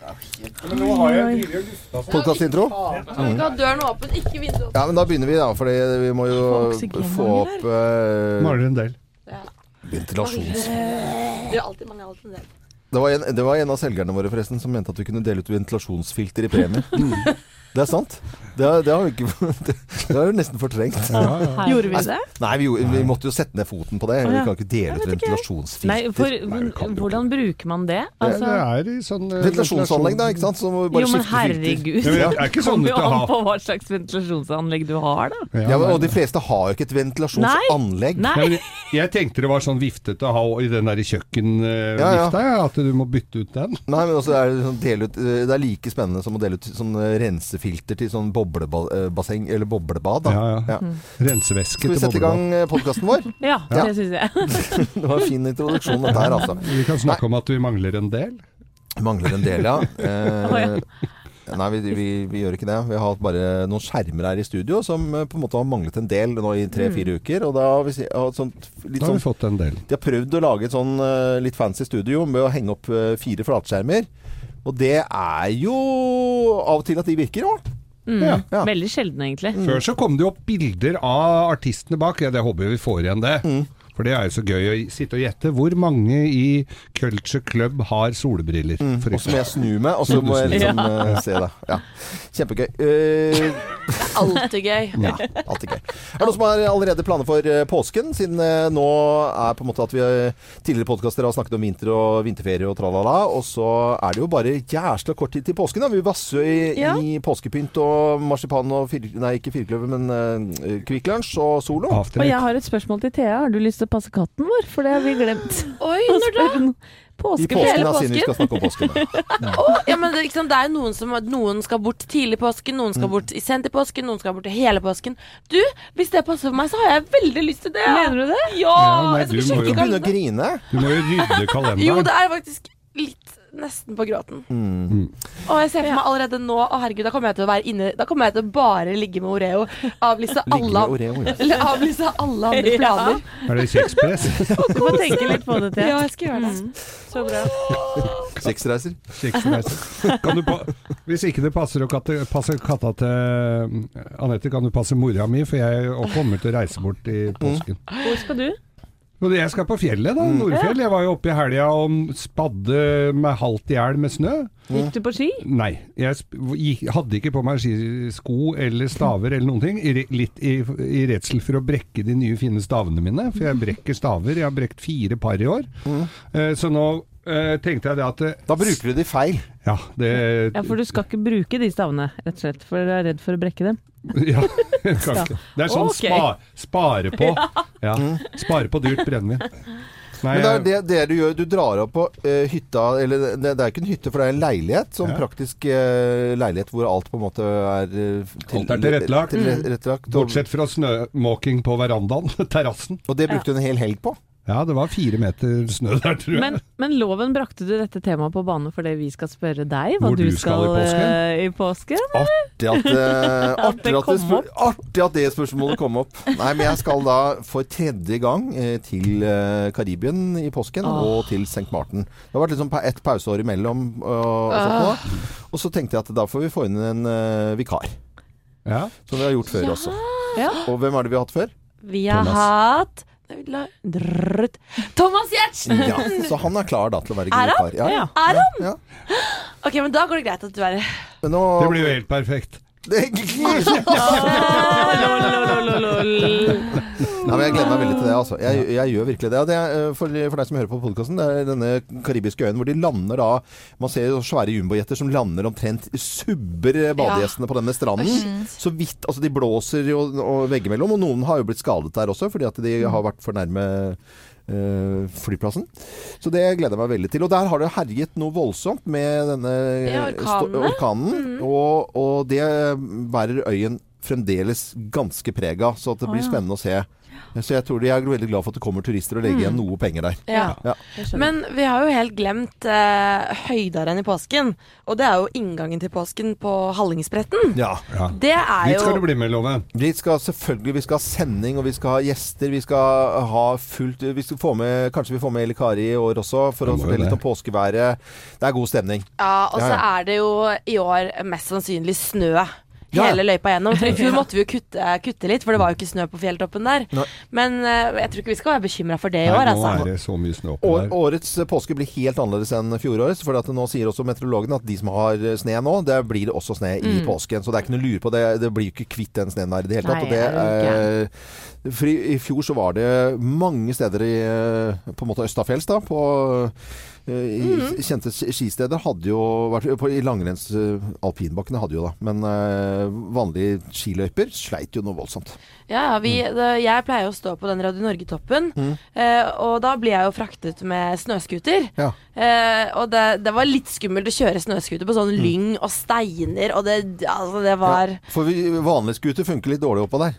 Men nå har jeg. Podkastintro? Ha døren åpen, ikke vinduet åpent. Ja, men da begynner vi, da. For vi må jo Få opp eh, Mangler en del. Ja. ventilasjons... Det gjør alltid mange alltid en del. Det var, en, det var en av selgerne våre forresten som mente at vi kunne dele ut ventilasjonsfilter i premie. Det er sant. Det, har- det har vi ikke Det, det har vi nesten fortrengt. Gjorde vi det? Nei, vi, gjorde- vi måtte jo sette ned foten på det. Vi kan ikke dele ut ventilasjonsfilter. Nei, for Nei, hvordan bruker man det? Det, Altså, det er i sånn eh, Ventilasjonsanlegg, da, ikke sant? Så må vi bare jo, men herregud. Det er ikke sånn Kommer jo an på hva slags ventilasjonsanlegg du har, da. Ja, Ja, men, og de fleste har jo ikke et ventilasjonsanlegg. Nei. Nei. jeg- tenkte det var sånn viftete å ha i den der kjøkkenvifta, Ja, ja. ja, at du må bytte ut den. Nei, men også er det, sånn dele ut, eh, det er like spennende som å dele ut sånn eh, rensefilter til sånn boblebasseng eller boblebad. Da. Ja, ja. Ja. Rensevæske Skal vi sette i gang podkasten vår? Ja, Ja. det syns jeg. Det var en fin introduksjon, dette her, altså. Vi kan snakke om at vi mangler en del. Mangler en del, ja. Eh, Nei, vi, vi, vi gjør ikke det. Vi har hatt bare noen skjermer her i studio som eh, på en måte har manglet en del nå i tre-fire uker. Og da har vi har sånt, litt Da har sånn vi fått en del. De har prøvd å lage et sånn eh, litt fancy studio med å henge opp eh, fire flatskjermer. Og det er jo av og til at de virker òg. Mm. Ja. Ja. Veldig sjelden, egentlig. Før så kom det jo opp bilder av artistene bak. Ja, det håper jeg vi får igjen det. Mm. For det er jo så gøy å sitte og gjette. Hvor mange i Culture Club har solbriller? Mm. Og så må jeg snu meg, og så må jeg liksom eh, se det. Ja. Kjempegøy. Uh, Alltid gøy. ja, alltid gøy. Er det noen som har allerede planer for eh, påsken? Siden uh, nå er på en måte at vi tidligere podkaster har snakket om vinter og vinterferie og tralala. Og så er det jo bare jævla kort tid til påsken. da Vi vasser i, Ja. i påskepynt og marsipan og fir, Nei, ikke firkløver, men uh, Kvikk Lunsj og Solo. Og jeg har et spørsmål til Thea. Har du lyst til å passe katten vår? For det har vi glemt. Oi, når da? Påskeferie. I Påske påsken, da, siden vi påsken? skal snakke om påsken. ja, men det, er jo noen som Noen skal bort tidlig i påsken, noen skal bort i sent i påsken, noen skal bort i hele påsken. Du, hvis det passer for meg, så har jeg veldig lyst til det. Mener du det? Ja! Ja, nei, jeg skal du må jo- Ikke begynne å grine. Du må jo rydde kalenderen. Jo, det er faktisk litt nesten på gråten. Mm. Og jeg ser for meg allerede nå Å herregud, da kommer jeg til å være inne Da kommer jeg til å bare ligge med Oreo. Avlyse alle Oreo, ja. Eller avlyse alle andre Ja. planer. Er det kjekspress? Du må tenke litt på det, Thea. Ja, jeg skal gjøre det. Mm. Så bra. Kjeksreiser. Kjekspress. Kan du pa Hvis ikke det passer å katte, passe katta til Anette, kan du passe mora mi, for jeg kommer til å reise bort i påsken. Hvor skal du? Jeg skal på fjellet, da. Nordfjell. Jeg var jo oppe i helga og spadde meg halvt i hjel med snø. Gikk du på ski? Nei, jeg hadde ikke på meg skisko eller staver eller noen ting. Litt i, i redsel for å brekke de nye fine stavene mine, for jeg brekker staver. Jeg har brekt fire par i år. Eh, så nå eh, tenkte jeg det at eh, Da bruker du de feil. Ja, det Ja, for du skal ikke bruke de stavene, rett og slett. For du er redd for å brekke dem. ja, kan ikke. Det er sånn Ok. spa, spare på. Ja, spare på dyrt brennevin. Nei, Men det er det, det du gjør. Du drar opp på eh, hytta Eller det, det er ikke en hytte, for det er en leilighet. Sånn Ja. praktisk eh, leilighet hvor alt på en måte er eh, Alt er tilrettelagt. tilrettelagt, og, Bortsett fra snømåking på verandaen, terrassen. og det brukte du en hel helg på. Ja, det var fire meter snø der, tror jeg. Men, men loven brakte du dette temaet på bane fordi vi skal spørre deg hva Hvor du skal, skal i påsken? eh, i påsken? Artig at, eh, At artig, det at det artig at det spørsmålet kom opp. Nei, men jeg skal da for tredje gang eh, til eh, Karibien i påsken Åh. og til St. Martin. Det har vært liksom ett et pauseår imellom. Og, og, og så tenkte jeg at da får vi få inn en uh, vikar. Ja. Som vi har gjort før også. Ja. Og hvem er det vi har hatt før? Vi har Thomas. hatt. Thomas Giertsen! Ja, så han er klar da til å være Er han? Ja, ja. Er han? Ok, men da går det greit at du er nå Det blir jo helt perfekt. Det- Nei, men Jeg gleder meg veldig til det. altså Jeg, jeg gjør virkelig det. Det er, eh, for, for deg som hører på podkasten, det er denne karibiske øyen hvor de lander da Man ser jo svære jumbojeter som lander omtrent subber badegjestene badegjestene på denne stranden. Så vidt Altså, de blåser jo og veggimellom, og noen har jo blitt skadet der også fordi at de har vært for nærme eh, flyplassen. Så det gleder jeg meg veldig til. Og der har det herjet noe voldsomt med denne Ja, orkanen. Mm -hmm. Og, og det bærer øyen fremdeles ganske preg av, så det blir oh, ja. spennende å se Så jeg tror de er veldig glad for at det kommer turister og legger igjen noe penger der. Ja. Ja. Men vi har jo helt glemt eh, høydaren i påsken. Og det er jo inngangen til påsken på Hallingsbretten. Ja. Ja. Det er Dit skal du jo bli med, Love. Vi skal selvfølgelig vi skal ha sending, og vi skal ha gjester. Vi skal ha fullt Vi skal få med, Kanskje vi får med Eli Kari i år også, for å fortelle litt om påskeværet. Det er god stemning. Ja, og så er det jo i år mest sannsynlig snø. Ja. Hele løypa gjennom. For I fjor måtte vi jo kutte, kutte litt, for det var jo ikke snø på fjelltoppen der. Nei. Men uh, jeg tror ikke vi skal være bekymra for det i Nei, år, nå altså. er det så mye snø oppe der. årets påske blir helt annerledes enn fjorårets. For at nå sier også meteorologene at de som har sne nå, det blir det også sne i Mm. påsken. Så det er ikke noe lure på. Det, det blir jo ikke kvitt den snøen der i det hele tatt. Nei, og det, eh, for i, I fjor så var det mange steder i uh, på en måte østafjells, da, på i, Mm. Kjente skisteder hadde jo vært på, I langrenns eh, alpinbakkene hadde jo da, men uh, vanlige skiløyper sleit jo noe voldsomt. Ja, vi, det, jeg pleier å stå på den Radio Norge-toppen, Mm. Uh, og da blir jeg jo fraktet med snøscooter. Ja. Uh, og det, det var litt skummelt å kjøre snøscooter på sånn lyng og steiner, og det, altså, det var Ja, for vi, vanlig scooter funker litt dårlig oppå der.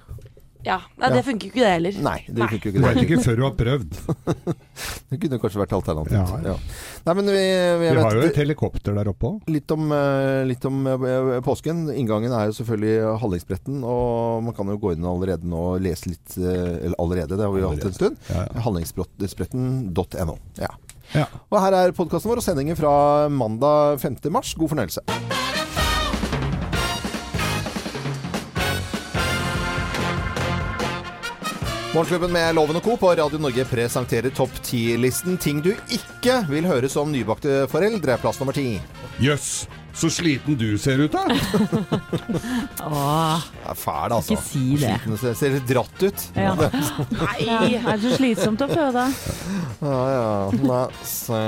Ja. Nei, Ja. det funker jo ikke det heller. Nei, det funker jo Du ikke det. veit ikke før du har prøvd. Det kunne kanskje vært alternativt. Ja, ja. Nei, men vi, vi Vi har jo vet et helikopter der oppe òg. litt om, eh, litt om eh, påsken. Inngangen er jo selvfølgelig Hallingsbretten, og man kan jo gå inn allerede nå og lese litt eh, Eller allerede, det har vi jo hatt en stund. Ja, ja. Hallingsbretten.no. Ja. Ja. Og her er podkasten vår og sendingen fra mandag 5. mars. God fornøyelse. Morgenklubben med Loven og Co. på Radio Norge presenterer topp 10-listen ting du ikke vil høre som nybakte foreldre. Plass nummer ti. Jøss, så sliten du ser ut da! Åh, Det er fæl, altså. Ikke si det. Sliten, ser- ser dratt ut. Ja. Det- ja. Er det så slitsomt å føde? Ja, ja. Nei, så.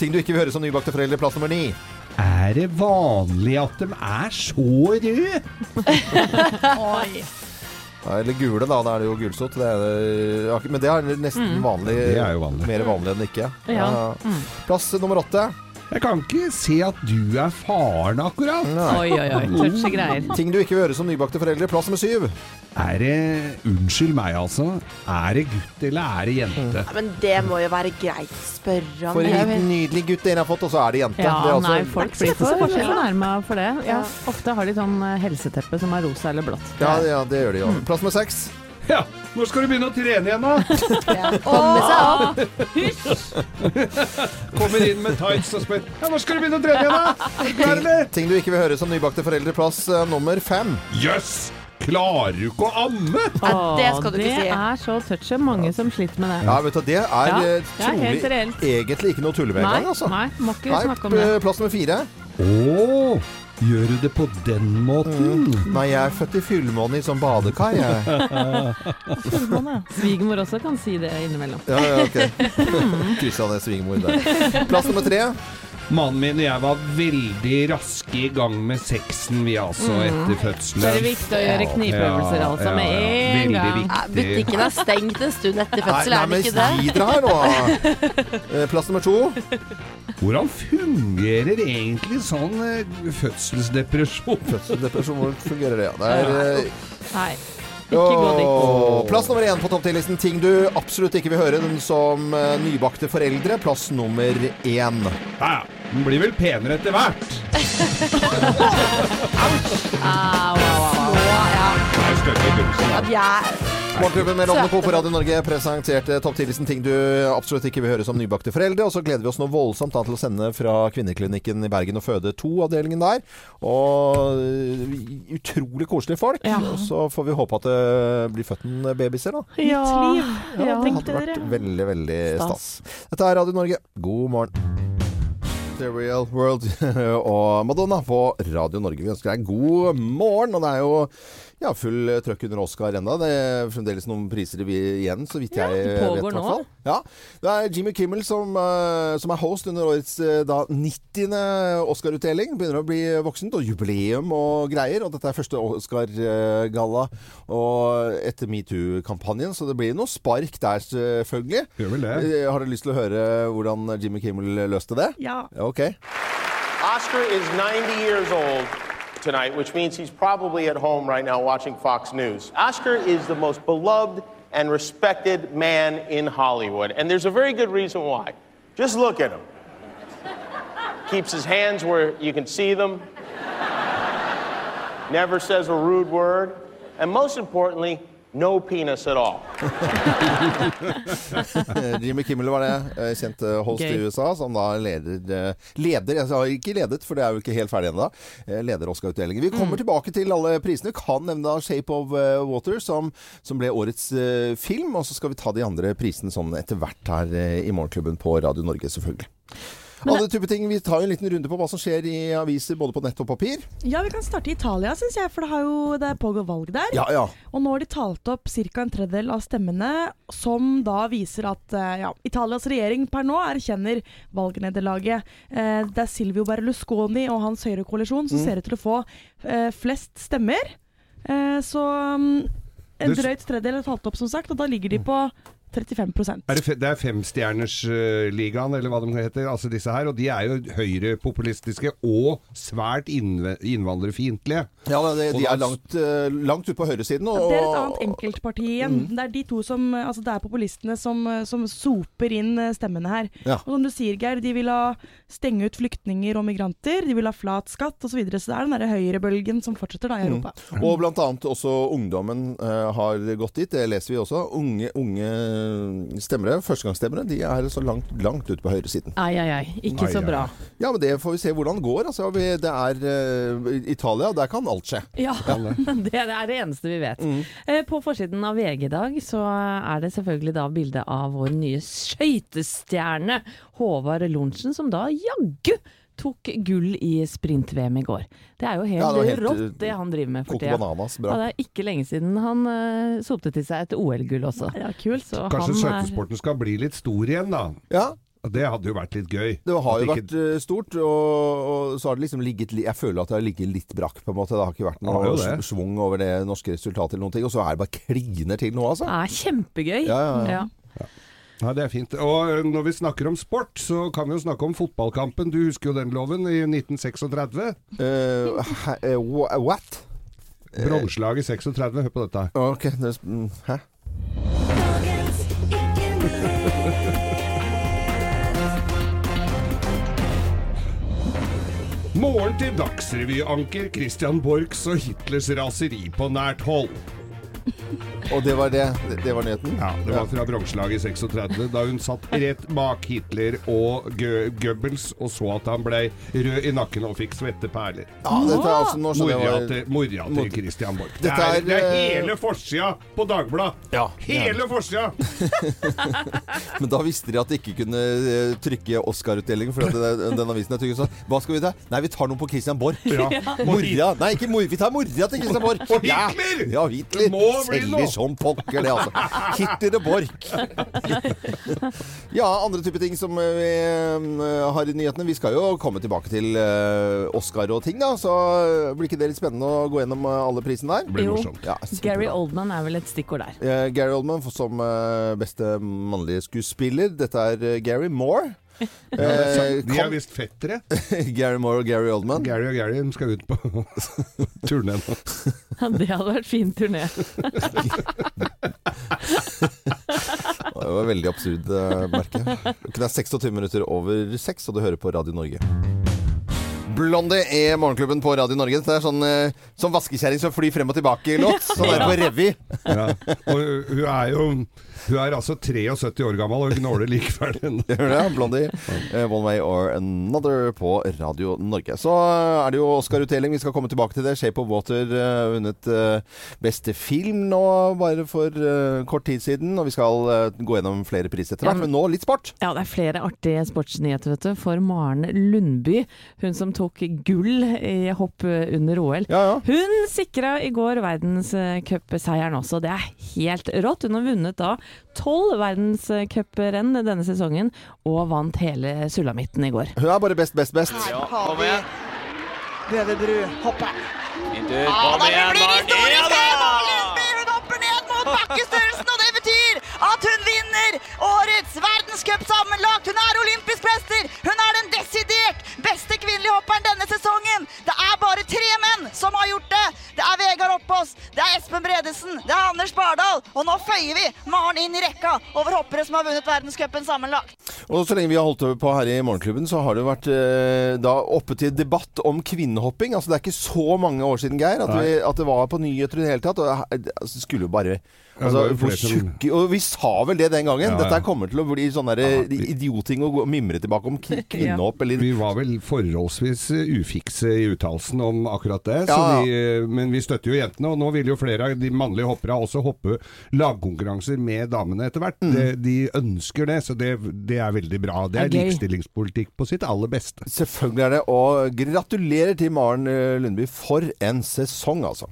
Ting du ikke vil høre som nybakte foreldre. Plass nummer ni. Er det vanlig at de er så røde? Ja, eller gule, da. Da er det jo gulsott. Men det er nesten vanlig. Det er jo vanlig. Mer vanlig enn ikke. Ja. Plass nummer åtte. Jeg kan ikke se at du er faren, akkurat. Oi, oi, oi. Tøffe greier. Ting du ikke vil gjøre som nybakte foreldre. Plass nummer syv. Er det Unnskyld meg, altså. Er det gutt eller er det jente? Ja, men det må jo være greit å spørre om. For en liten nydelig gutt dere har fått, og så er det jente. Ja, det er altså- nei, folk blir ikke så fornærma for det. Ja, ofte har de sånn eh, helseteppe som er rosa eller blått. ja, ja, det gjør de jo. Plass nummer seks. Ja, når skal du begynne å trene igjen, da? Komme seg opp. Kommer inn med tights og spør Ja, når skal du begynne å trene igjen, da? Ting du ikke vil høre som nybakte foreldre. Plass eh, nummer fem. Jøss! Klarer du ikke å amme? Ja, det skal du ikke si. Det er så touchy. Mange som sliter med det. Ja, vet du, det er Ja, eh, det er trolig egentlig ikke noe tull med engang, altså. nei, må ikke Nei, snakke om det. eh, plass nummer fire. Å, gjør du det på den måten? Nei, jeg er født i fullmåne i sånn badekar, jeg. Svigermor også kan si det innimellom. Ja, ja, ok. Kristian er svigermor der. Plass nummer tre. Mannen min og jeg var veldig raske i gang med sexen, vi altså, etter fødselen. Så er det viktig å gjøre knipeøvelser altså med en gang. Viktig. Butikken er stengt en stund etter fødsel, nei, er den men ikke det? her nå. Eh, Plass nummer to. Hvordan fungerer egentlig sånn eh, fødselsdepresjon? Fødselsdepresjon, hvordan fungerer det? ja? Det er eh, Nei, ikke gå dit. Åh, Plass nummer én på topp 10-listen. Ting du absolutt ikke vil høre den som eh, nybakte foreldre. Plass nummer én. Ja, ja. Den blir vel penere etter hvert. Au, au, au. Det er da. At jeg Morgenklubben med Lovende Co. på Radio Norge presenterte topp 10-listen ting du absolutt ikke vil høre som nybakte foreldre. Og så gleder vi oss nå voldsomt da, til å sende fra Kvinneklinikken i Bergen og føde to-avdelingen der. Og øh, utrolig koselige folk. Ja. Og så får vi håpe at det blir født en babyer, da. Ja, ja, det tenk hadde vært dere. veldig, veldig stas. Stas. Dette er Radio Norge. God morgen. The Real World og Madonna på Radio Norge. Vi ønsker deg god morgen. Og det er jo ja, full trøkk under Oscar ennå. Det er fremdeles noen priser vi igjen, så vidt Ja, jeg det vet. pågår i nå. Ja, Det er Jimmy Kimmel som, eh, som er host under årets eh, da 90. Oscar-utdeling. Begynner å bli voksent, og jubileum og greier. Og dette er første Oscar-galla etter metoo-kampanjen, så det blir noe spark der, selvfølgelig. Gjør vel det. Eh, Har dere lyst til å høre hvordan Jimmy Kimmel løste det? Ja. Ja, ok. Oscar is 90 years old tonight, which means he's probably at home right now watching Fox News. Oscar is the most beloved and respected man in Hollywood. And there's a very good reason why. Just look at him. Keeps his hands where you can see them, never says a rude word, and most importantly, no penis at all. Jimmy Kimmel var det. eh, Kjent eh, host Gøy. i USA, som da leder eh, Leder, jeg har ikke ledet, for det er jo ikke helt ferdig ennå. Leder Oscar-utdelingen. Vi kommer tilbake til alle prisene. Kan nevne da Shape of Water, som, som ble årets uh, film. Og så skal vi ta de andre prisene sånn etter hvert her uh, i Morgenklubben på Radio Norge, selvfølgelig. Alle type ting. Vi tar jo en liten runde på hva som skjer i aviser, både på nett og papir. Ja, vi kan starte i Italia, syns jeg, for det, har jo, det pågår valg der. Ja, ja. Og nå har de talt opp ca. en tredjedel av stemmene, som da viser at eh, ja, Italias regjering per nå erkjenner valgnederlaget. Eh, det er Silvio Berlusconi og hans høyrekoalisjon som ser ut til å få eh, flest stemmer. Så mm, en drøyt tredjedel er talt opp, som sagt, og da ligger de på 35 Er det, det er femstjernersligaen, eller hva de heter, altså disse her. Og de er jo høyrepopulistiske og svært innv- innvandrerfiendtlige. ja de, de er langt, eh, langt ute på høyresiden. Og, Det er et annet enkeltparti igjen. Det er de to som Altså det er populistene som, som soper inn eh, stemmene her. Ja. Og som du sier, Geir, de vil ha stenge ut flyktninger og migranter. De vil ha flat skatt osv. Så, videre. så det er den derre høyrebølgen som fortsetter da i Europa. Og blant annet også ungdommen uh, har gått dit. Det leser vi også. Unge, unge stemmere, førstegangsstemmere, de er så langt, langt ute på høyresiden. Ai, ai, ai. Ikke Ai, så bra. Ja, men det får vi se hvordan det går. Altså, vi, det er uh, Italia, der kan alt skje. Ja, det er det eneste vi vet. Mm. På forsiden av VG i dag så er det selvfølgelig da bilde av vår nye skøytestjerne Håvard Lorentzen, som da jaggu tok gull i sprint-VM i går. Det er jo helt, Ja, det helt, rått det han driver med for tida. bananas, Ja, det er ikke lenge siden han uh, sopte til seg et OL-gull også. Ja, kult. Så Kanskje han er skøytesporten skal bli litt stor igjen, da. Ja, Det hadde jo vært litt gøy. det har jo At vært eh, stort, og, og så har det liksom ligget li- Jeg føler at det har ligget litt brakk, på en måte. Det har ikke vært noe ja, svung over det norske resultatet eller noen ting. Og så er det bare kliner til nå, altså. Det er kjempegøy. Ja, ja, ja. Ja, det er fint. Og når vi snakker om sport, så kan vi jo snakke om fotballkampen. Du husker jo den loven i 1936. Uh, eh, wha- what? Bronselaget 36. Hør på dette. Ok, det, mm, hæ? Morgen til Dagsrevy-anker Christian Borchs og Hitlers raseri på nært hold. Og det var det? Det, var nyheten? Ja, Det var fra bronselaget i 36, da hun satt rett bak Hitler og Gø- Goebbels og så at han ble rød i nakken og fikk svette perler. Ja, dette er altså norsk, Mora til, mora til Christian Borch. Det er, det er eh, hele forsida på Dagbladet! Ja, Hele forsida! Men da visste de at de ikke kunne eh, trykke Oscar-utdelingen, for det, den avisen er trykket sånn. hva skal vi ta? Nei, vi tar noe på Christian Borch. Ja. Mora Nei, ikke mor. Vi tar mora til Christian Borch. Og Hitler! Ja, Hitler. Du må Selger som pokker, det, altså. Hitler og Borch. Ja, andre typer ting som eh, vi eh, har i nyhetene. Vi skal jo komme tilbake til eh, Oscar og ting, da. Så blir ikke det litt spennende å gå gjennom alle prisene der? Det blir Jo. morsomt. Ja, Gary. Oldman er vel et stikkord der. Eh, Gary Oldman som beste mannlige skuespiller. Dette er Gary Moore. Eh, De er kan- visst fettere. Gary Moore og Gary Oldman. Gary og Gary de skal ut på turné nå. Det hadde vært fin turné. Det var veldig absurd eh, merke. Det er 26 minutter over 6, og du hører på Radio Norge. Blondie er Morgenklubben på Radio Norge. Det er sånn, eh, sånn vaskekjerring som flyr frem og tilbake-låt. Sånn er det på revy. Ja. Og hun er jo Hun er altså 73 år gammel og gnåler likevel ennå. Gjør det, Blondie. eh, One Way or Another på Radio Norge. Så eh, er det jo Oscar-utdeling. Vi skal komme tilbake til det. Shape of Water eh, vunnet beste film nå bare for kort tid siden. Og vi skal gå gjennom flere priser etter Ja, hvert. men- Men nå litt sport. Ja, det er flere artige sportsnyheter, vet du. For Maren Lundby, hun som tok gull i hopp under OL. Ja, ja. Hun sikra i går verdenscupseieren også. Det er helt rått. Hun har vunnet da tolv verdenscuprenn denne sesongen, og vant hele sulamitten i går. Hun er bare best, best, best. Her har vi Røverbru hoppe. Kom igjen, blir historisk! da! Hun hopper ned mot bakkestørrelsen, og det at hun vinner årets verdenscup sammenlagt. Hun er olympisk mester. Hun er den desidert beste kvinnelige hopperen denne sesongen. Det er bare tre menn som har gjort det. Det er Vegard Oppås, det er Espen Bredesen, det er Anders Bardal Og nå føyer vi Maren inn i rekka over hoppere som har vunnet verdenscupen sammenlagt. Og så lenge vi har holdt på her i Morgenklubben, så har det vært eh, da oppe til debatt om kvinnehopping. Altså Det er ikke så mange år siden, Geir, at, vi, at det var på nyheter i det hele tatt. Og det altså, skulle jo bare det Altså, hvor tjukke Og vi sa vel det den gangen. Ja, ja. Dette kommer til å bli sånn vi- å mimre tilbake om kvinnehopp eller Vi var vel forholdsvis eh, ufikse i uttalelsen om akkurat det, så Ja. vi, eh, men vi støtter jo jentene. Og nå vil jo flere av de mannlige hoppere også hoppe lagkonkurranser med damene etter hvert. Mm. De, de ønsker det, så det, det er veldig bra. Det er er likestillingspolitikk på sitt aller beste. Selvfølgelig er det. Og gratulerer til Maren eh, Lundby for en sesong, altså.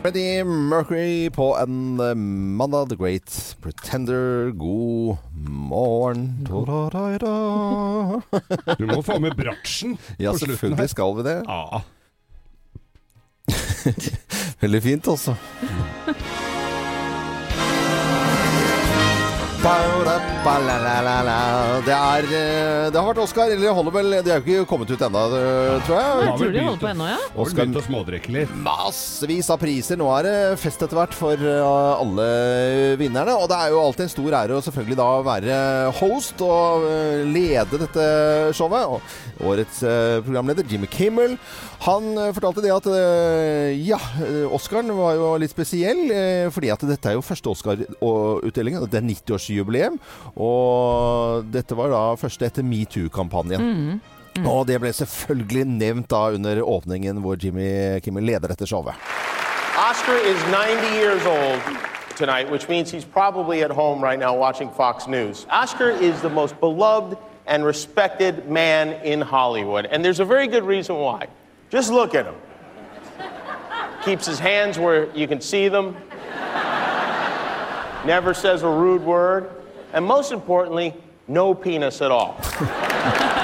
Freddie Mercury på en eh, mandag. The Great Pretender. God morgen. Du må få med bratsjen Ja, på slutten selvfølgelig skal vi det. Ja. Veldig fint, altså. Det, er, eh, det har vært Oscar, eller holder vel Det er jo ikke kommet ut ennå, tror jeg. Jeg tror de holder på ennå, ja. Oscar begynt å smådrikke litt. Massevis av priser. Nå er det fest etter hvert for uh, alle vinnerne. Og det er jo alltid en stor ære å selvfølgelig da være host og lede dette showet. Og årets programleder, Jimmy Kimmel, han uh, fortalte det at uh, ja, uh, Oscaren var jo litt spesiell. fordi at dette er jo første Oscar-utdeling. Det er 90-årsjubileum. Og dette var da første etter metoo-kampanjen. Og det ble selvfølgelig nevnt da under åpningen hvor Jimmy Kimmel leder dette showet. Oscar is 90 years old tonight, which means he's probably at home right now watching Fox News. Oscar is the most beloved and respected man in Hollywood, and there's a very good reason why. Just look at him. Keeps his hands where you can see them, never says a rude word, and most importantly, no penis at all.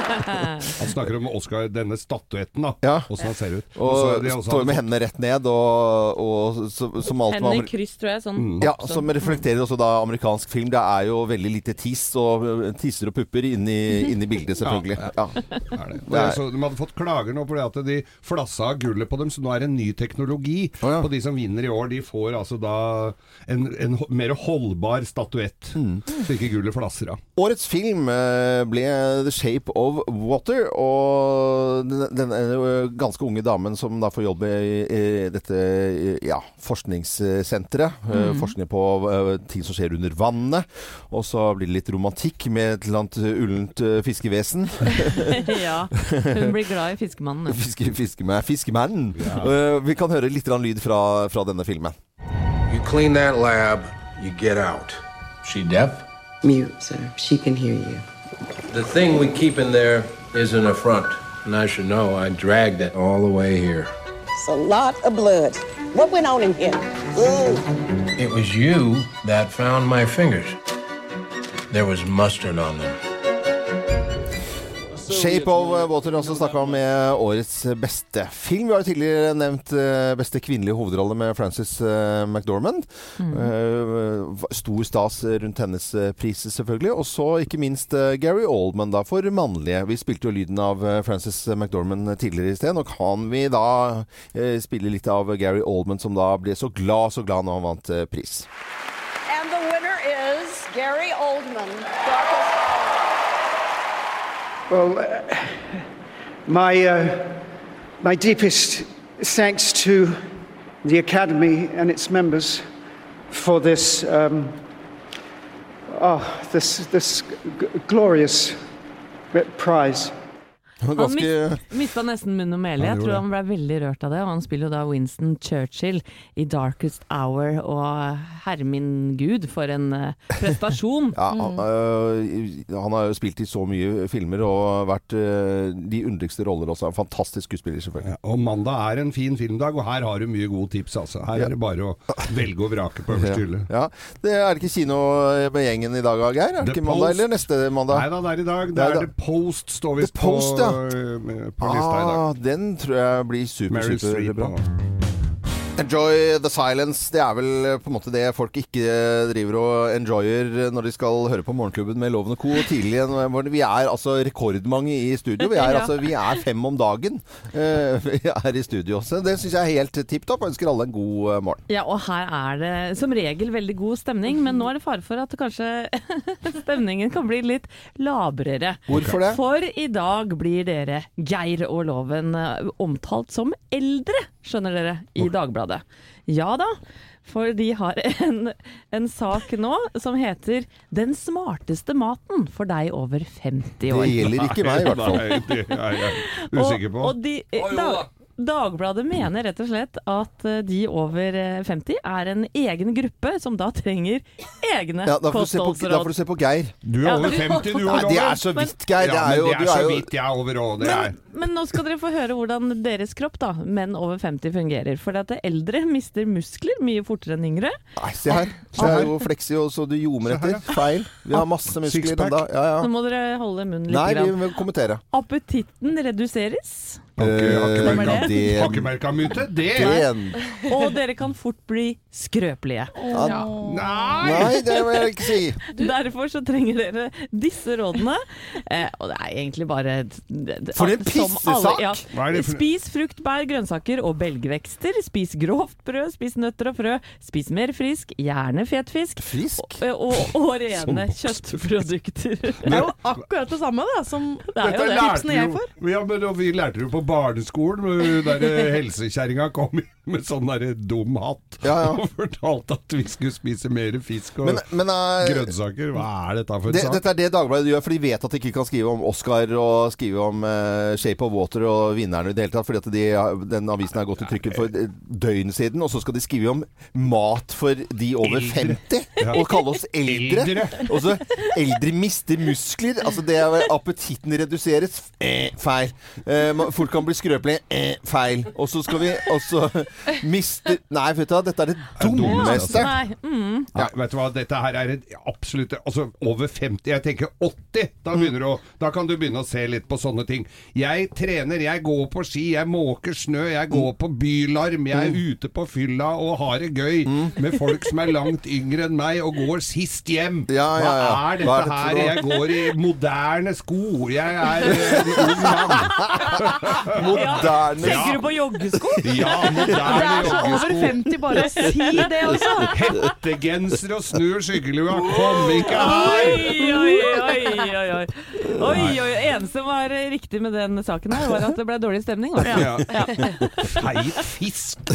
Han snakker om Oscar, denne statuetten, da. Ja. Åssen han ser ut. Og Og det også- står med hendene rett ned, og, og så, som alt Hendene i kryss, tror jeg. Sånn. Mm. ja, Som reflekterer også da amerikansk film. Det er jo veldig lite tiss og øh, tisser og pupper inni, inni bildet, selvfølgelig. Ja. Er det. Det er- Så de hadde fått klager nå fordi at de flassa av gullet på dem, så nå er det en ny teknologi oh, ja. på de som vinner i år. De får altså da en, en mer holdbar statuett, Mm. så ikke gullet flasser av. Årets film eh, ble The Shape of Water, og den, den eh, ganske unge damen som da får jobb i, i dette ja, forskningssenteret. eh, Forskning på eh, ting som skjer under vannet. Og så blir det litt romantikk med et eller annet ullent eh, fiskevesen. ja. Hun blir glad i fiskemannen. Fiske, fiskemannen. fiskemannen. Eh, vi kan høre litt lyd fra, fra denne filmen. You clean that lab, you get out. She deaf? Mute, sir. She can hear you. The thing we keep in there is an affront. And I should know, I dragged it all the way here. It's a lot of blood. What went on in here? It was you that found my fingers. There was mustard on them. Shape of Water også snakka om med årets beste film. Vi har jo tidligere nevnt eh, beste kvinnelige hovedrolle med Frances eh, McDormand. Mm. Stor stas rundt hennes eh, pris, selvfølgelig. Og så ikke minst eh, Gary Oldman da, for mannlige. Vi spilte jo lyden av eh, Frances McDormand tidligere i sted. Nå kan vi da eh, spille litt av Gary Oldman, som da ble så glad, så glad når han vant eh, pris. Well, uh, my, uh, my deepest thanks to the Academy and its members for this, um, oh, this, this g- glorious prize. Var Han Ganske mista nesten munn og mæle. Jeg tror det. han ble veldig rørt av det. Og han spiller jo da Winston Churchill i 'Darkest Hour'. Og herre min gud, for en eh, prestasjon! Ja, han, øh, han har jo spilt i så mye filmer og vært øh, de underligste roller også. En fantastisk skuespiller, selvfølgelig. Ja, og mandag er en fin filmdag, og her har du mye gode tips, altså. Her Ja. er det bare å velge og vrake på øverste hylle. Ja. Det er det ikke kino med gjengen i dag, Geir? Er det ikke mandag eller neste mandag? Nei da, det er i dag. Det er. The Post står The på, Post, ja. På lista i dag. Ah, den tror jeg blir super, Meryl Enjoy the silence. Det er vel eh, på en måte det folk ikke eh, driver og enjoyer når de skal høre på Morgenklubben med Loven og Co. tidlig. Vi er altså rekordmange i studio. Vi er, altså, vi er fem om dagen. Eh, Vi er i studio også. Det syns jeg er helt tipp topp. Ønsker alle en god eh, morgen. Ja, og her er det som regel veldig god stemning, men nå er det fare for at kanskje stemningen kan bli litt labrere. Hvorfor det? For i dag blir dere, Geir og Loven, eh, omtalt som eldre, skjønner dere, i Dagbladet. Ja da. For de har en, en sak nå som heter 'Den smarteste maten for deg over 50 år'. Det gjelder ikke meg, i hvert fall. Nei, det er jeg usikker på. Og, og de, da, Dagbladet mener rett og slett at eh, de over eh, 50 er en egen gruppe som da trenger egne Ja, da se på, da får du se på Geir. Du er Ja. over 50, du òg, det er så vidt, Geir. Det er jo, det du er så vidt jeg er over òg. Det er Men nå skal dere få høre hvordan deres kropp, da, menn over 50, fungerer. For at eldre mister muskler mye fortere enn yngre. Nei, se her. Se her hvor fleksi og så du ljomer etter. Feil. Vi har masse muskler. Men da, ja, Nå må dere holde munnen litt. Nei, vi må kommentere. Appetitten reduseres. Hakkemerka myte, Eh, merka- det-. Og dere kan fort bli skrøpelige. Ja. Nei! Nei, det vil jeg ikke si. Derfor så trenger dere disse rådene. Eh, og det er egentlig bare det- det- For en som alle- ja. Spis frukt, bær, grønnsaker og belgvekster. Spis grovt brød, spis nøtter og frø. Spis mer frisk, gjerne fetfisk. Frisk? Og, og, og rene kjøttprodukter. Det er jo akkurat det samme da, som Det er jo det. tipsene jeg får. Ja, men vi lærte det jo på barneskolen. Der eh, helsekjerringa kom inn med sånn derre dum hatt Ja, ja. og fortalte at vi skulle spise mer fisk og Men, men eh, grønnsaker. Hva er dette for en det, sak? dette er det Dagbladet gjør, for de vet at de ikke kan skrive om Oscar og skrive om uh, Shape of Water og vinnerne i det hele tatt, fordi at de, den avisen har gått i trykken for døgn siden, og så skal de skrive om mat for de over 50, og kalle oss eldre. Eldre. Og så eldre mister muskler. Altså det er appetitten reduseres. Eh, feil. Eh, folk kan bli skrøpelige. Eh, feil. Og så skal vi også miste Nei, vet du hva, dette er det dummeste. Nei, mm. ja, vet du hva, dette her er et absolutt Altså over 50, jeg tenker 80. Da, begynner du å, da kan du begynne å se litt på sånne ting. Jeg trener, jeg går på ski, jeg måker snø, jeg går på bylarm, jeg er ute på fylla og har det gøy med folk som er langt yngre enn meg og går sist hjem. Ja, ja, ja. Hva er dette Hva er her? Jeg går i moderne sko. Jeg er en ung mann. Moderne Tenker du på joggesko? Ja, Det er så over 50, bare å si det også. Hettegenser og snur skyggelua. Kom ikke her! Oi, oi, oi, oi, oi. oi, oi. Eneste som var riktig med den saken her, var at det ble dårlig stemning. var? Ja. Feit fisk.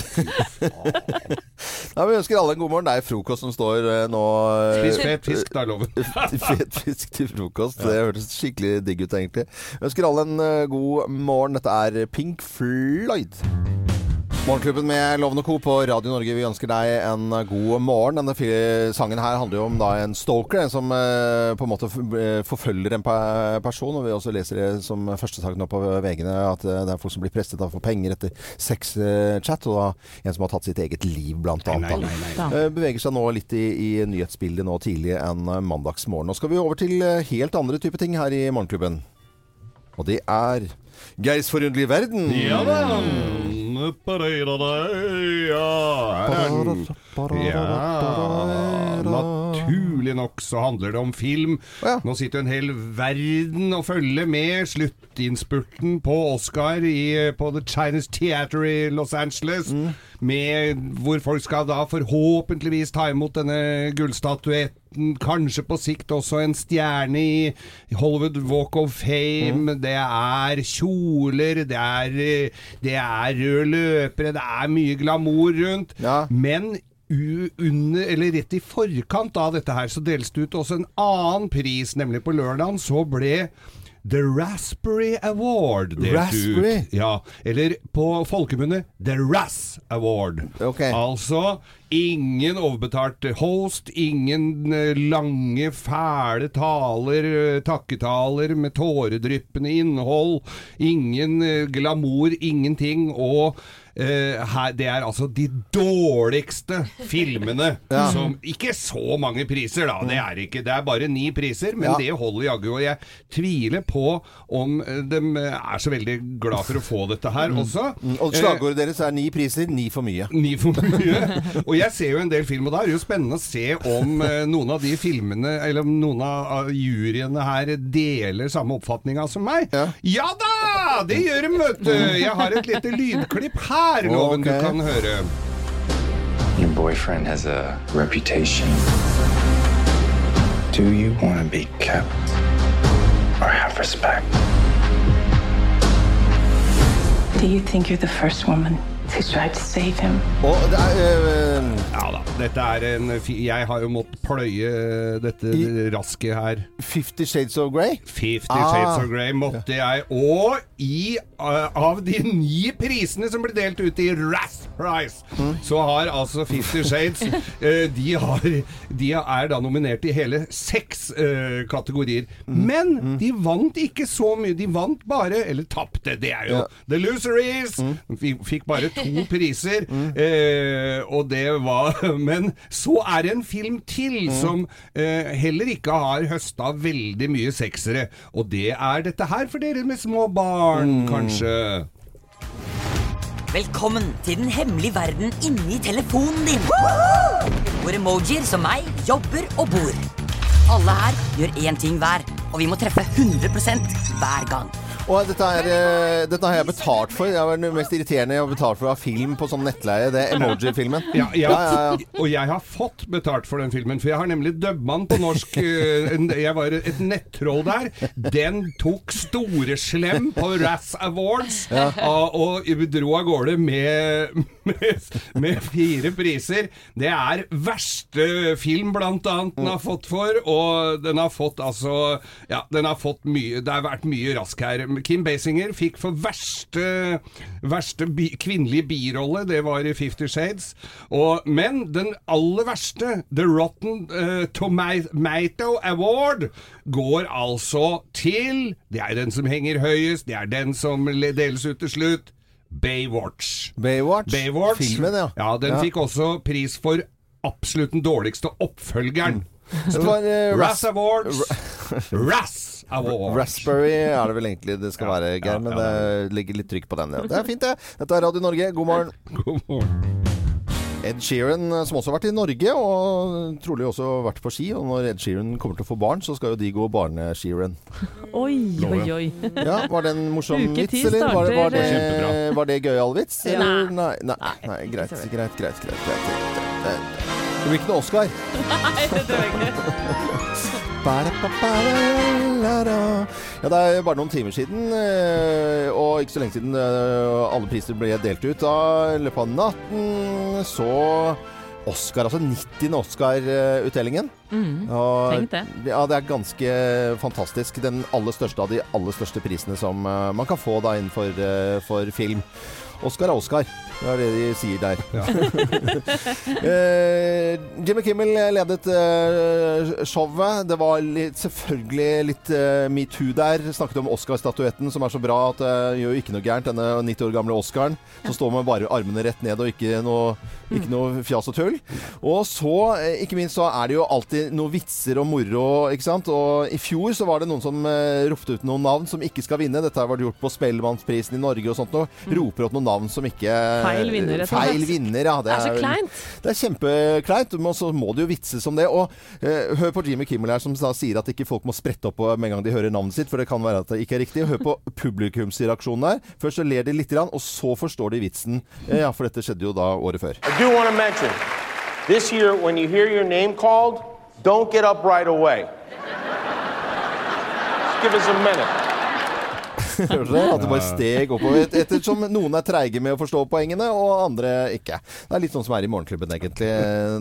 Ja, vi ønsker alle en god morgen. Det er frokost som står eh, nå eh, Spis fet fisk, da, loven. Fet fisk til frokost. Det hørtes skikkelig digg ut, egentlig. Vi ønsker alle en eh, god morgen. Dette er Pink Floyd. Morgenklubben med Lovende Co. på Radio Norge. Vi ønsker deg en god morgen. Denne sangen her handler jo om da en stalker, en som eh, på en måte eh, forfølger en person. Og vi også leser det som første sak nå på VG-ene, at eh, det er folk som blir prestet av å få penger etter sexchat. Og da en som har tatt sitt eget liv, blant annet. Nei, nei, nei. Eh, beveger seg nå litt i, i nyhetsbildet nå tidlig en eh, mandagsmorgen. Nå skal vi over til eh, helt andre typer ting her i Morgenklubben. Og det er Geirs forunderlige verden. Ja da. Ja, ja, naturlig nok så handler det om film. Ja. Nå sitter jo en hel verden og følger med sluttinnspurten på Oscar i, på The Chinese Theater i Los Angeles. Med, hvor folk skal da forhåpentligvis ta imot denne gullstatuetten. Kanskje på sikt også en stjerne i Hollywood Walk of Fame. Det er kjoler, det er, det er røde løpere, det er mye glamour rundt. Ja. Men under, eller rett i forkant av dette her, så deles det ut også en annen pris, nemlig på lørdagen. Så ble The Raspberry Award delt Raspberry? ut. Ja, eller på folkemunne The Razz Award. Ok. Altså ingen overbetalt host, ingen eh, lange, fæle taler, eh, takketaler med tåredryppende innhold, ingen eh, glamour, ingenting. Og her, Det er altså de dårligste filmene Ja. som Ikke så mange priser, da. Det er ikke. Det er bare ni priser, men Ja. det holder jaggu. Og jeg tviler på om eh, de er så veldig glad for å få dette her også. Mm, Og Eh, slagordet deres er ni priser, ni for mye. Ni for mye. Og jeg ser jo en del film, og da er det jo spennende å se om eh, noen av de filmene, eller om noen av juryene her deler samme oppfatninga som meg. Ja. da! Det gjør de, vet du! Jeg har et lite lydklipp her, Loven, Ok. du kan høre. Your boyfriend has a reputation. Do you want to be kept or have respect? Do you think you're the first woman who's tried to save him? Og det er øh, Ja da, dette er en fi- Jeg har jo måttet pløye dette rasket her. Fifty Shades of Grey? Fifty Ah. Shades of Grey måtte jeg. Og i, uh, av de ni prisene som ble delt ut i Razz Prize, så har altså Fifty Shades uh, de, har, de er da nominert i hele seks uh, kategorier. Men de vant ikke så mye. De vant bare Eller tapte, det er jo Ja. The Loseries! Mm. fikk bare to priser, eh, og det var Men så er det en film til som eh, heller ikke har høsta veldig mye seksere. Og det er dette her for dere med små barn, kanskje. Velkommen til den hemmelige verden inni telefonen din. Hvor emojier som meg jobber og bor. Alle her gjør én ting hver, og vi må treffe 100% hver gang. Og dette, er, eh, dette har jeg betalt for. Det er det mest irriterende jeg har betalt for av film på sånn nettleie. Det er emoji-filmen. Ja, ja, Ja. Og jeg har fått betalt for den filmen, for jeg har nemlig dubba på norsk. eh, Jeg var et nettroll der. Den tok store slem på Razz Awards og, og dro av gårde med, med, med fire priser. Det er verste film, blant annet, den har fått for, og den har fått altså Ja, den har fått mye Det har vært mye rask her. Kim Basinger fikk for verste, verste bi, kvinnelige birolle, det var i Fifty Shades. Og, men den aller verste, The Rotten uh, Tomato Award, går altså til Det er den som henger høyest, det er den som deles ut til slutt. Baywatch. Baywatch? Baywatch. Filmen, ja. Ja, den Ja. fikk også pris for absolutt den dårligste oppfølgeren. Det var, eh, Razz Awards. Razz Awards. Raspberry er det vel egentlig det skal være, Geir, men det ligger litt trykk på den. Ja. Det er fint, det. Dette er Radio Norge. God morgen. God morgen. Ed Sheeran, som også har vært i Norge, og trolig også vært på ski. Og når Ed Sheeran kommer til å få barn, så skal jo de gå barne-Sheeran. Oi, oi, oi. Ja, Var det en morsom vits, eller? Var det, var det, var det gøyal vits? Ja. Eller? Nei, nei, nei, greit, greit, greit, greit, greit, det blir ikke noe Oscar. Nei, det tror jeg ikke. Ja, det er bare noen timer siden, eh, og ikke så lenge siden eh, alle priser ble delt ut. Da, I løpet av natten så Oscar, altså 90. Oscar-utdelingen. Mm. Og- det. Ja, det er ganske fantastisk. Den aller største av de aller største prisene som eh, man kan få da innenfor for film. Oscar er Oscar. Det er det de sier der. Eh, Jimmy Kimmel ledet eh, showet. Det var litt, selvfølgelig litt eh, metoo der. Snakket om Oscar-statuetten, som er så bra at det gjør ikke noe gærent, denne 90 år gamle Oscaren. Så står man bare armene rett ned og ikke noe, ikke noe fjas og tull. Og så, ikke minst, så er det jo alltid noen vitser og moro, ikke sant. Og i fjor så var det noen som ropte ut noen navn som ikke skal vinne. Dette har vært gjort på Spellemannsprisen i Norge og sånt noe. Roper opp noen navn som ikke Feil vinner, rett og slett. Feil vinner, ja. Det er så kleint. Det er kjempekleint, men så må det jo vitses om det. Og eh, hør på Jimmy Kimmel her som da sier at ikke folk må sprette opp med en gang de hører navnet sitt, for det kan være at det ikke er riktig. Hør på publikumsreaksjonen der. Først så ler de litt, og så forstår de vitsen. Eh, Ja, for dette skjedde jo da året før. I do want to mention this year, when you hear your name called, don't get up right away. Just give us a minute. Hørte det? At det bare steg oppover. Et- Ettersom noen er treige med å forstå poengene, og andre ikke. Det er litt sånn som er i Morgenklubben, egentlig,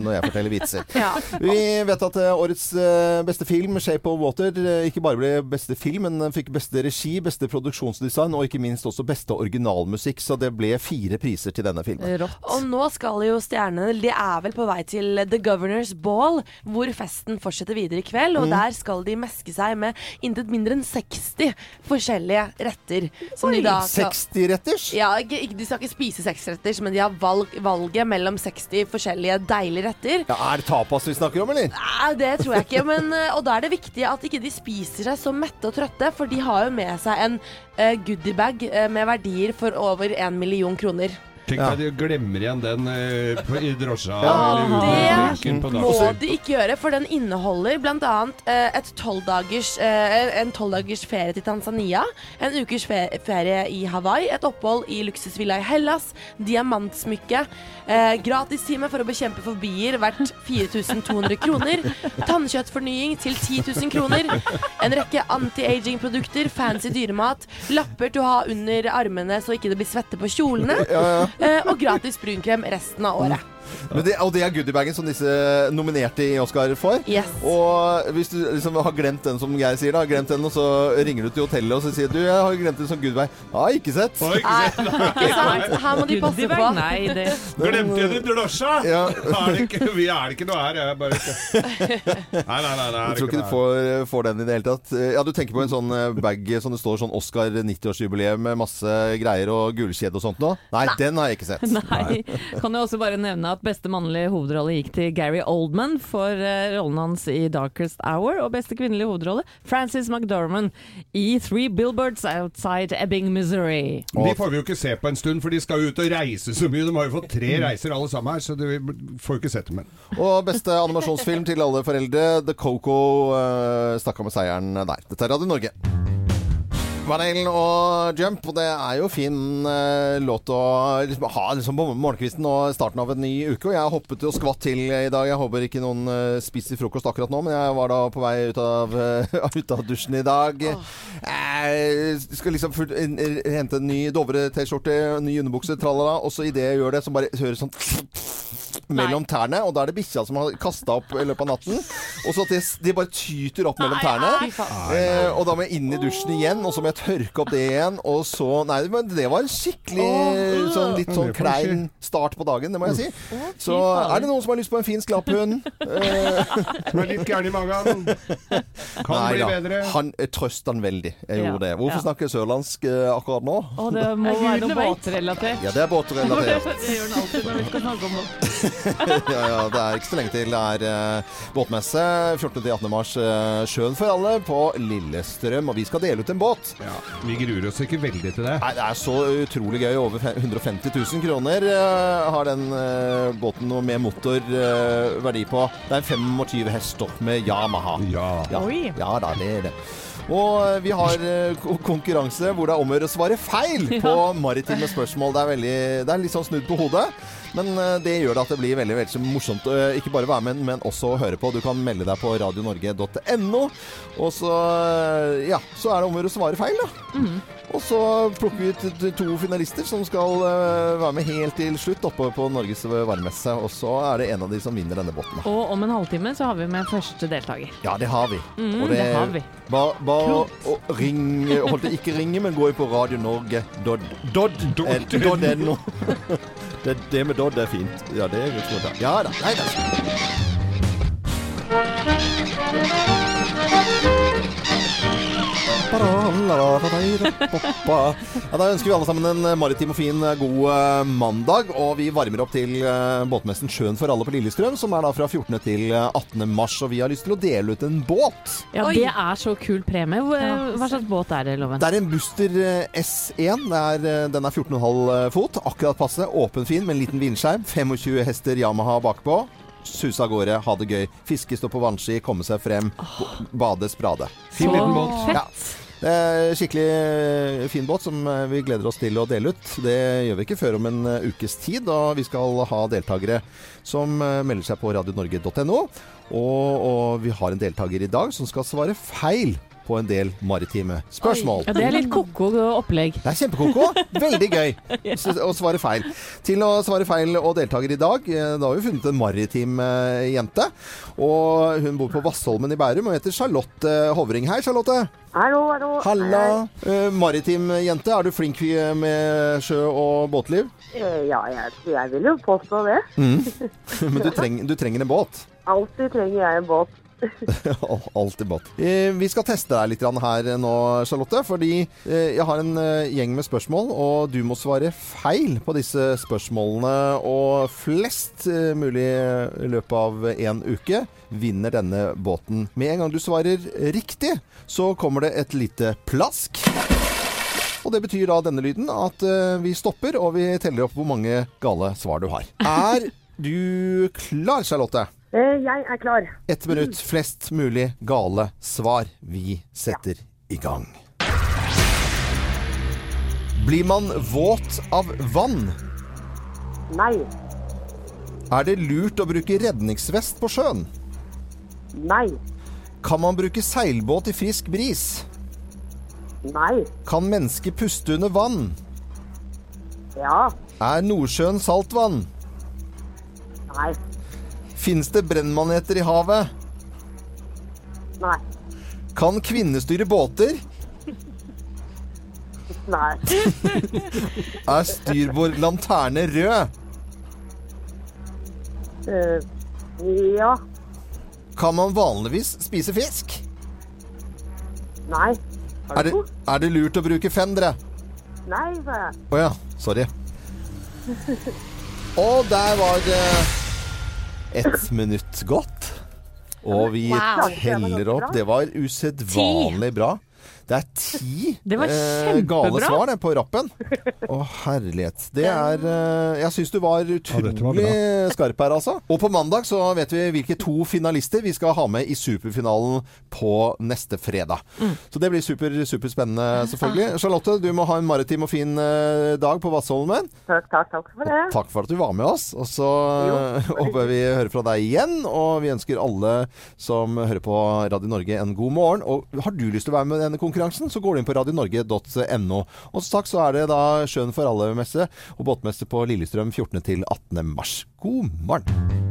når jeg forteller vitser. Ja. Vi vet at eh, årets eh, beste film, 'Shape of Water', eh, ikke bare ble beste film, men fikk beste regi, beste produksjonsdesign og ikke minst også beste originalmusikk. Så det ble fire priser til denne filmen. Rått. Og nå skal jo stjernene De er vel på vei til The Governor's Ball, hvor festen fortsetter videre i kveld. Og der skal de meske seg med intet mindre enn 60 forskjellige retter retter. Som de da skal- 60-retters? Ja, ikke, De skal ikke spise 60-retters, men de har valg, valget mellom 60 forskjellige deilige retter. Ja, er det tapas vi snakker om, eller? Nei, det tror jeg ikke. Men, eh, og da er det viktig at ikke de spiser seg så mette og trøtte, for de har jo med seg en uh, goodiebag uh, med verdier for over 1 million kroner. Tenk deg du glemmer igjen den eh, på, i drosja. Ja, eller det benken på må dagen. de ikke gjøre, for den inneholder bl.a. Uh, et 12 dagers, eh, en tolvdagers ferie til Tanzania, en ukers fe ferie i Hawaii, et opphold i luksusvilla i Hellas, diamantsmykke, uh, gratistime for å bekjempe fobier verdt 4200 kroner, tannkjøttfornying til 10 000 kroner, en rekke anti-aging-produkter, fancy dyremat, lapper til å ha under armene så ikke det blir svette på kjolene, Ja, ja. eh, og gratis brunkrem resten av året. Men det, og det er goodiebagen som disse nominerte i Oscar får. Yes. Og hvis du liksom har glemt den, som Geir sier, da, glemt den, og så ringer du til hotellet og så sier du, jeg har glemt den som goodiebag. Har ikke sett. Nei, ikke sant? Her må de passe på. Nei, det Glemte jeg det i drosja? Ja. Er det ikke, vi er det ikke noe her. Jeg bare ikke Nei, nei, nei. nei Jeg tror ikke du får, får den i det hele tatt. Ja, du tenker på en sånn eh, bag som det står sånn Oscar 90-årsjubileum med masse greier og gullkjede og sånt nå? Nei, den har jeg ikke sett. Nei. Kan jeg også bare nevne at beste mannlige hovedrolle gikk til Gary Oldman for eh, rollen hans i Darkest Hour, og beste kvinnelige hovedrolle Frances McDormand i Three Billboards Outside Ebbing, Missouri. De får vi jo ikke se på en stund, for de skal jo ut og reise så mye. De har jo fått tre Mm. reiser alle sammen her, så vi får jo ikke sett dem. igjen. Og beste animasjonsfilm til alle foreldre, The Coco, uh, stakk av med seieren der. Dette er Radio Norge. Van og Jump, og det er jo fin eh, låt å liksom, ha liksom, på morgenkvisten og starten av en ny uke. Og jeg hoppet og skvatt til i dag. Jeg håper ikke noen eh, spiser frokost akkurat nå, men jeg var da på vei ut av, uh, ut av dusjen i dag. Jeg skal liksom fullt- hente en ny Dovre-T-skjorte, ny underbukse, tralala, og så idet jeg gjør det, så bare høres sånn mellom tærne, og da er det bikkja som har kasta opp i løpet av natten. Og så at det, de bare tyter opp mellom tærne. Eh, og da må jeg inn i dusjen igjen, og så må jeg tørke opp det igjen. Og så Nei, men det var en skikkelig sånn litt sånn klein start på dagen, det må jeg si. Så er det noen som har lyst på en finsk lapphund? Eh, Som er litt gæren i magen. Kan nei bli bedre. Han eh, trøster han veldig. Jeg gjorde det. Hvorfor snakker jeg sørlandsk eh, akkurat nå? Å, det må være noe båtrelatert. Ja, det er båtrelatert. Det gjør han alltid når vi skal snakke om det. Ja, ja, det er ikke så lenge til det er uh, båtmesse 14.-18. mars. Uh, Sjøen for alle på Lillestrøm. Og vi skal dele ut en båt. Ja, vi gruer oss ikke veldig til det. Nei, Det er så utrolig gøy. Over fe- 150 000 kroner uh, har den eh, båten noe med motor eh, verdi på. Det er en 25 hest opp med Yamaha. Ja. Ja, Oi. ja da, det er det. Og eh, vi har eh, konkurranse hvor det er om å gjøre å svare feil på maritime spørsmål. Det er, veldig, det er litt sånn snudd på hodet. Men eh, det gjør det at det blir veldig, veldig morsomt. eh, Ikke bare være med, men også å høre på. Du kan melde deg på radionorge.no. Og så, eh, ja, så er det om å gjøre å svare feil, da. Og så plukker vi ut to finalister som skal være med helt til slutt oppe på Norges varmesse. Og så er det en av de som vinner denne båten. Og om en halvtime så har vi med første deltaker. Ja, det har vi. Mm, og det har vi. Bare ba, og ring Holdt det ikke ringe, men gå på Radio Det, det med Dodd er fint. Ja, det er godt. Ja da. Nei da. Ja, da ønsker vi alle sammen en maritim og fin, god mandag. Og vi varmer opp til båtmessen Sjøen for alle på Lillestrøm, som er da fra 14. til eh, 18. mars. Og vi har lyst til å dele ut en båt. Ja, det er så kul premie. Hva slags båt er det, Loven? Det er en Buster eh, S1. Er, den er 14,5 fot. Akkurat passe. Åpen fin med en liten vindskjerm. 25 hester Yamaha bakpå. Suse av gårde, ha det gøy. Fiske, stå på vannski, komme seg frem. Bade, sprade. Fin liten båt. fett. Ja. Skikkelig eh, fin båt som eh, vi gleder oss til å dele ut. Det gjør vi ikke før om en eh, ukes tid, og vi skal ha deltakere som melder seg på radionorge.no. Og, og vi har en deltaker i dag som skal svare feil på en del maritime spørsmål. Ja, det er litt ko-ko opplegg. Det er kjempekoko. Veldig gøy ja. å svare feil. Til å svare feil og deltaker i dag, eh, da har vi funnet en maritim eh, jente. Og hun bor på Vassholmen i Bærum og heter Charlotte Hovring. Hei, Charlotte. Hallo, hallo. Halla. Eh, maritim jente, er du flink eh, med sjø og båtliv? Eh, Ja, jeg, jeg vil jo påstå det. Mm. Men du, treng, du trenger en båt. Alltid trenger jeg en båt. Alltid båt. Eh, Vi skal teste deg litt her nå, Charlotte. Fordi eh, jeg har en eh, gjeng med spørsmål, og du må svare feil på disse spørsmålene. Og flest eh, mulig i løpet av en uke vinner denne båten. Med en gang du svarer riktig, så kommer det et lite plask. Og det betyr da denne lyden at eh, vi stopper, og vi teller opp hvor mange gale svar du har. Er du klar, Charlotte? Eh, Jeg er klar. Ett minutt, flest mulig gale svar. Vi setter i gang. Blir man våt av vann? Nei. Er det lurt å bruke redningsvest på sjøen? Nei. Kan man bruke seilbåt i frisk bris? Nei. Kan mennesker puste under vann? Ja. Er Nordsjøen saltvann? Nei. Fins det brennmaneter i havet? Nei. Kan kvinner styre båter? Nei. Er styrbord lanterne rød? Uh, ja. Kan man vanligvis spise fisk? Nei. Er det, er det lurt å bruke fendere? Nei, sa jeg. Å ja. Sorry. Og der var det ett minutt gått. Og vi Wow. teller opp. Det var usedvanlig bra. Det er ti Det var eh, gale svar det, på rappen. Å, herlighet. Det er eh, Jeg syns du var utrolig var skarp her, altså. Og på mandag så vet vi hvilke to finalister vi skal ha med i superfinalen på neste fredag. Mm. Så det blir super, superspennende, selvfølgelig. Charlotte, du må ha en maritim og fin eh, dag på Vassholmen. Takk, takk, takk for det. Takk for at du var med oss. Og så håper vi hører fra deg igjen. Og vi ønsker alle som hører på Radio Norge en god morgen. Og har du lyst til å være med i denne konkurransen, så går du inn på radionorge.no. Og som sagt så er det da Sjøen for alle-messe og båtmesse på Lillestrøm 14. til 18. mars. God morgen.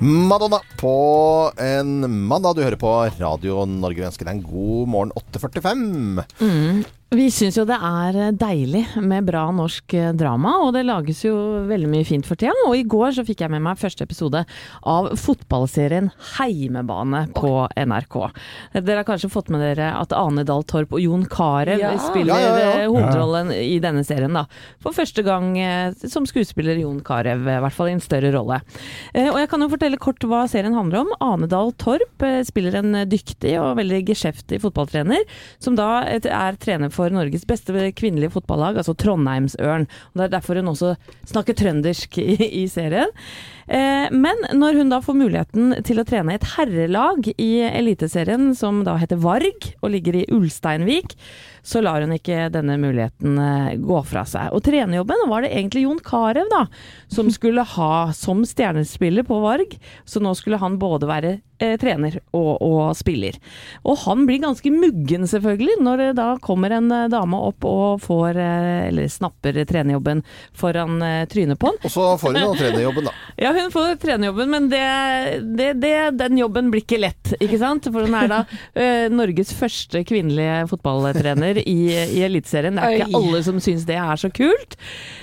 Madonna på en mandag. Du hører på Radio Norge. Vi ønsker deg en god morgen 8.45. Mm. Vi syns jo det er deilig med bra norsk eh, drama, og det lages jo veldig mye fint for tida. Og i går så fikk jeg med meg første episode av fotballserien Heimebane på NRK. Dere har kanskje fått med dere at Ane Dahl Torp og Jon Carew Ja. spiller Ja, ja, ja. eh, hovedrollen i denne serien, da. For første gang eh, som skuespiller Jon Carew, i hvert fall i en større rolle. Eh, Og jeg kan jo fortelle kort hva serien handler om. Ane Dahl Torp spiller en dyktig og veldig geskjeftig fotballtrener, som da er trener for Norges beste kvinnelige fotballag, altså Trondheimsørn. Og Det er derfor hun også snakker trøndersk i, i serien. Eh, Men når hun da får muligheten til å trene et herrelag i Eliteserien, som da heter Varg, og ligger i Ulsteinvik, så lar hun ikke denne muligheten eh, gå fra seg. Og trenerjobben var det egentlig Jon Carew da, som skulle ha som stjernespiller på Varg. Så nå skulle han både være eh, trener og, og spiller. Og han blir ganske muggen selvfølgelig, når det da kommer en eh, dame opp og får, eh, eller snapper trenerjobben foran trynet på han. Og så får hun jo trenerjobben, da. Ja, hun får trenerjobben, men det, det, det, den jobben blir ikke lett, ikke sant? For hun er da uh, Norges første kvinnelige fotballtrener i, i Eliteserien. Det er ikke Oi. alle som syns det er så kult.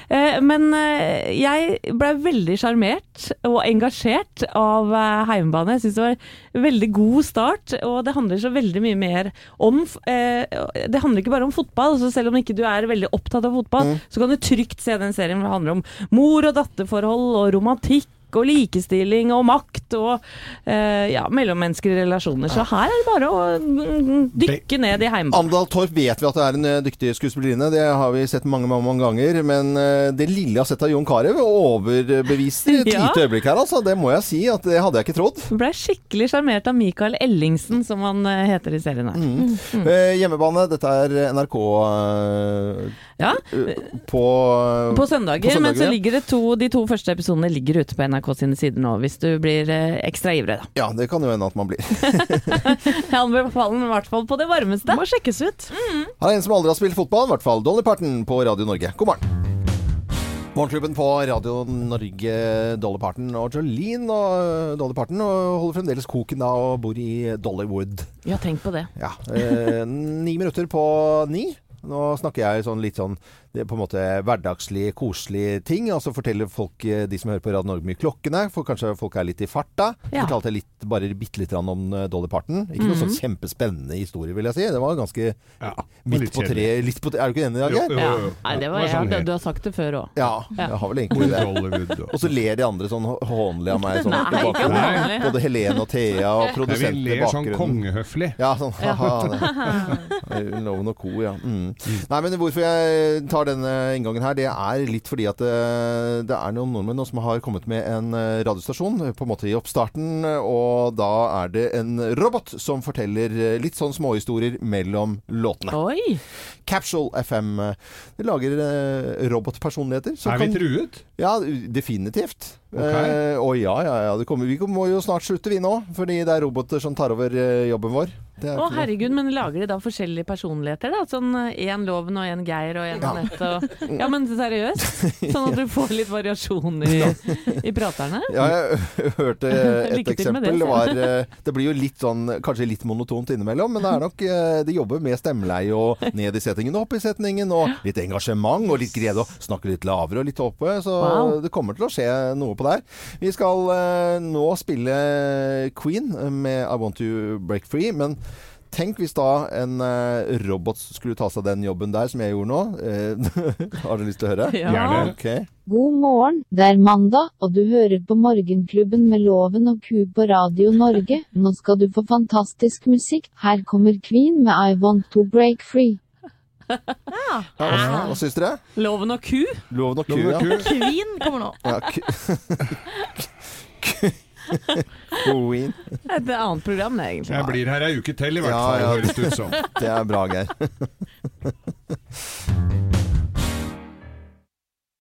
Uh, men uh, jeg ble veldig sjarmert og engasjert av Heimebane. Jeg syns det var en veldig god start, og det handler så veldig mye mer om Det handler ikke bare om fotball, så selv om ikke du er veldig opptatt av fotball, så kan du trygt se den serien. Det handler om mor- og datterforhold og romantikk. Og likestilling og makt og eh, ja, mellommenneskelige relasjoner. Så her er det bare å mm, dykke ned i heimen. Andal Torp vet vi at det er en eh, dyktig skuespillerinne. Det har vi sett mange mange, mange ganger. Men eh, det lille jeg har sett av Jon Carew, i et Ja. lite øyeblikk her, altså. Det må jeg si. at Det hadde jeg ikke trodd. Ble skikkelig sjarmert av Michael Ellingsen, som han eh, heter i serien her. Mm. Eh, hjemmebane, dette er NRK Ja. på, På søndager, på men så ligger det to, de to første episodene ligger ute på NRK sine sider nå, hvis du blir eh, ekstra ivrig, da. Ja, det kan jo hende at man blir. Jeg anbefaler den i hvert fall på det varmeste. Må sjekkes ut. Her er en som aldri har spilt fotball, i hvert fall. Dolly Parton på Radio Norge. God morgen. Morgenklubben på Radio Norge, Dolly Parton og Jolene og Dolly Parton og holder fremdeles koken da og bor i Dollywood. Ja, tenk på det. Ja, eh, Ni minutter på ni. Nå snakker jeg sånn litt sånn det er på en måte hverdagslige, koselige ting. Og så forteller folk, eh, de som hører på Radio Norge, mye klokkene. For kanskje folk er litt i farta. Ja. Fortalte litt, bare bitte litt om eh, Dolly Parton. Ikke noe Mhm. sånn kjempespennende historie, vil jeg si. Det var ganske midt litt på tre litt på, Er du ikke enig, Dag? Jo, jo, Ja. Nei, det var, Det var sånn jeg, helt- du har sagt det før òg. Ja, Ja. jeg har vel egentlig det. Og så ler de andre sånn hå- hånlig av meg. Sånn, Nei, ikke hånlig. Både Helene og Thea og Nei, vi bakgrunnen. Vi ler sånn kongehøflig. Ja, sånn haha. Loven og co, ja. Mm. Nei, men hvorfor jeg tar denne inngangen her, det er litt fordi at det, det er noen nordmenn nå som har kommet med en eh, radiostasjon eh, på en måte i oppstarten, og da er det en robot som forteller eh, litt sånn småhistorier mellom låtene. Oi! Capsule FM. eh, De lager eh, robotpersonligheter. som Er vi kan- truet? Ja, definitivt. Ok. Eh, og ja, ja, ja. Det kommer, vi må jo snart slutte, vi nå. Fordi det er roboter som tar over eh, jobben vår. Å herregud, men lager de da forskjellige personligheter? da? Sånn én Loven og én Geir og én Ja. Og Ja, men seriøst? Sånn at du får litt variasjon i, i praterne? Ja, jeg hørte et eksempel. det, var, eh, det blir jo litt sånn, kanskje litt monotont innimellom, men det er nok eh, De jobber med stemmeleie og ned i setningen og opp i setningen, og litt engasjement og litt glede og snakke litt lavere og litt oppe. Så Wow. det kommer til å skje noe på der. Vi skal eh, nå spille Queen med I Want To Break Free, men Tenk hvis da en uh, robot skulle ta seg den jobben der, som jeg gjorde nå. Uh, har du lyst til å høre? Ja. Gjerne. Ok. God morgen, det er mandag, og du hører på Morgenklubben med Loven og Ku på Radio Norge. Nå skal du få fantastisk musikk. Her kommer Queen med I Want To Break Free. Ja, hva, hva syns dere? Loven og ku? Loven og ku, Loven og ja. Queen kommer nå. ja ku- Queen. Et annet program, det, egentlig. Jeg blir her ei uke til, i hvert Ja, fall, ja. høres det ut som. Det er bra, Geir.